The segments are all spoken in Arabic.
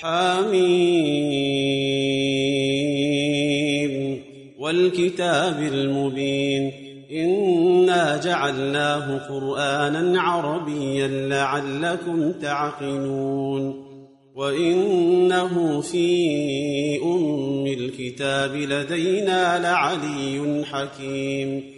حميم والكتاب المبين إنا جعلناه قرآنا عربيا لعلكم تعقلون وإنه في أم الكتاب لدينا لعلي حكيم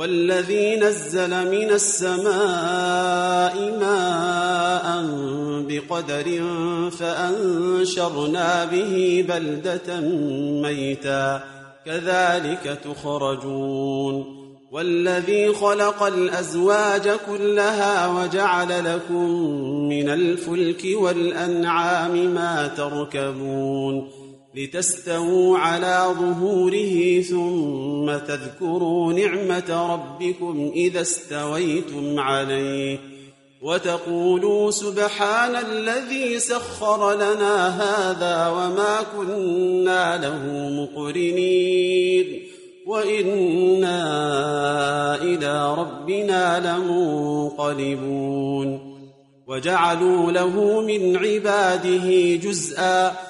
والذي نزل من السماء ماء بقدر فأنشرنا به بلدة ميتا كذلك تخرجون والذي خلق الأزواج كلها وجعل لكم من الفلك والأنعام ما تركبون لتستووا على ظهوره ثم تذكروا نعمة ربكم إذا استويتم عليه وتقولوا سبحان الذي سخر لنا هذا وما كنا له مقرنين وإنا إلى ربنا لمنقلبون وجعلوا له من عباده جزءا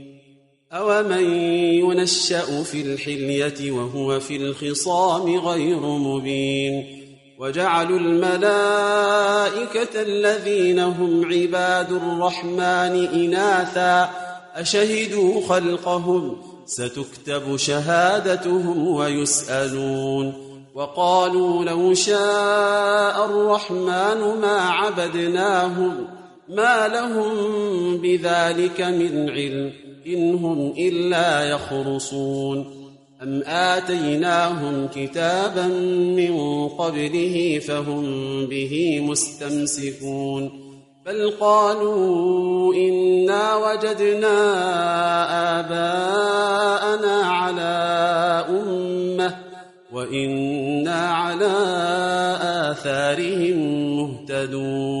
اومن ينشا في الحليه وهو في الخصام غير مبين وجعلوا الملائكه الذين هم عباد الرحمن اناثا اشهدوا خلقهم ستكتب شهادتهم ويسالون وقالوا لو شاء الرحمن ما عبدناهم ما لهم بذلك من علم إن هم إلا يخرصون. أم آتيناهم كتابا من قبله فهم به مستمسكون. بل قالوا إنا وجدنا آباءنا على أمة وإنا على آثارهم مهتدون.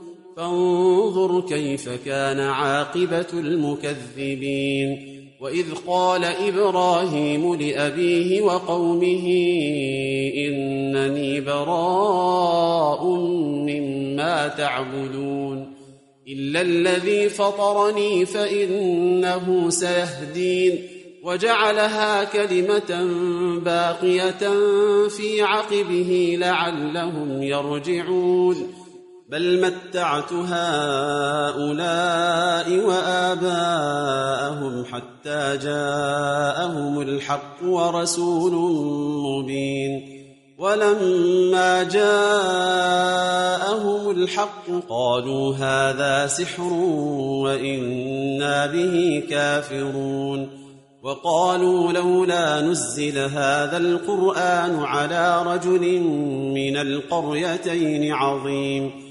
فانظر كيف كان عاقبة المكذبين. وإذ قال إبراهيم لأبيه وقومه إنني براء مما تعبدون. إلا الذي فطرني فإنه سيهدين. وجعلها كلمة باقية في عقبه لعلهم يرجعون. بل متعت هؤلاء وآباءهم حتى جاءهم الحق ورسول مبين. ولما جاءهم الحق قالوا هذا سحر وإنا به كافرون. وقالوا لولا نزل هذا القرآن على رجل من القريتين عظيم.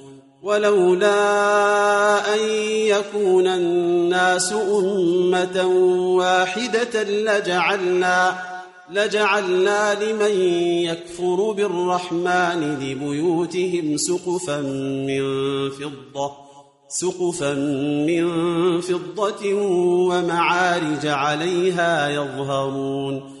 ولولا أن يكون الناس أمة واحدة لجعلنا لجعلنا لمن يكفر بالرحمن لبيوتهم سقفا من فضة سقفا من فضة ومعارج عليها يظهرون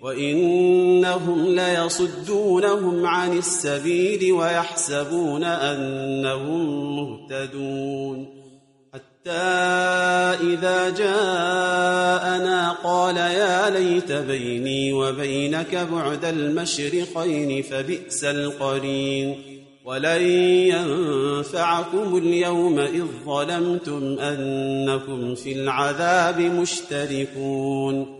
وإنهم ليصدونهم عن السبيل ويحسبون أنهم مهتدون. حتى إذا جاءنا قال يا ليت بيني وبينك بعد المشرقين فبئس القرين. ولن ينفعكم اليوم إذ ظلمتم أنكم في العذاب مشتركون.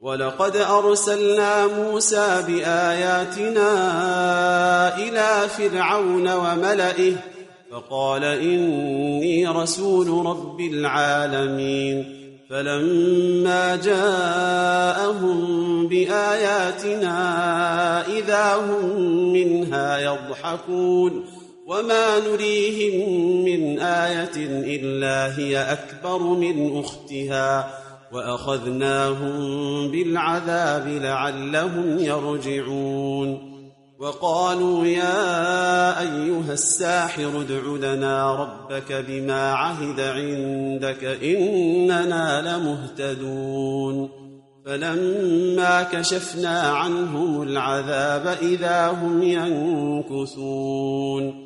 ولقد أرسلنا موسى بآياتنا إلى فرعون وملئه فقال إني رسول رب العالمين فلما جاءهم بآياتنا إذا هم منها يضحكون وما نريهم من آية إلا هي أكبر من أختها وأخذناهم بالعذاب لعلهم يرجعون. وقالوا يا أيها الساحر ادع لنا ربك بما عهد عندك إننا لمهتدون. فلما كشفنا عنهم العذاب إذا هم ينكثون.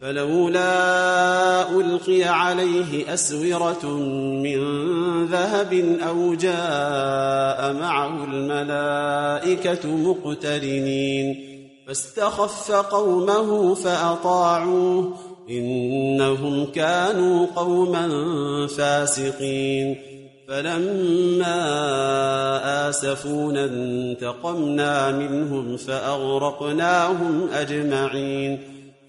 فلولا ألقي عليه أسورة من ذهب أو جاء معه الملائكة مقترنين فاستخف قومه فأطاعوه إنهم كانوا قوما فاسقين فلما آسفونا انتقمنا منهم فأغرقناهم أجمعين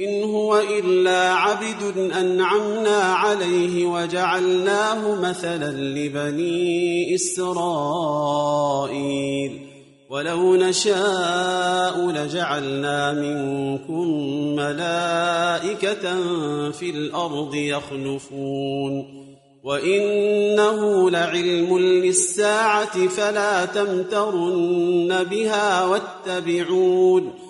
إن هو إلا عبد أنعمنا عليه وجعلناه مثلا لبني إسرائيل. ولو نشاء لجعلنا منكم ملائكة في الأرض يخلفون. وإنه لعلم للساعة فلا تمترن بها واتبعون.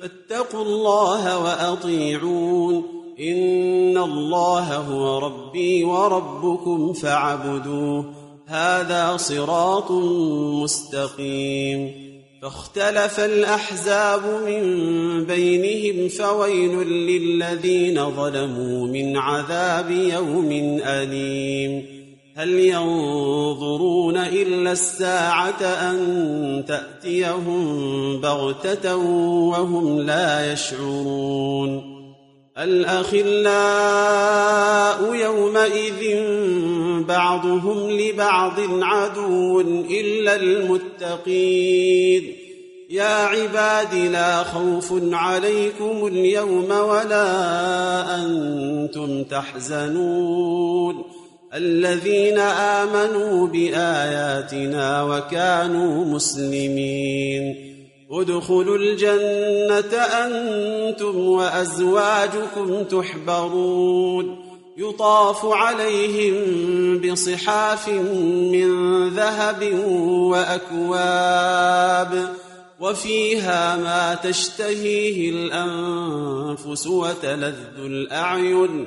فاتقوا الله وأطيعون. إن الله هو ربي وربكم فاعبدوه. هذا صراط مستقيم. فاختلف الأحزاب من بينهم فويل للذين ظلموا من عذاب يوم أليم. هل ينظرون إلا الساعة أن تأتيهم بغتة وهم لا يشعرون الأخلاء يومئذ بعضهم لبعض عدو إلا المتقين يا عباد لا خوف عليكم اليوم ولا أنتم تحزنون الذين آمنوا بآياتنا وكانوا مسلمين. ادخلوا الجنة أنتم وأزواجكم تحبرون. يطاف عليهم بصحاف من ذهب وأكواب. وفيها ما تشتهيه الأنفس وتلذ الأعين.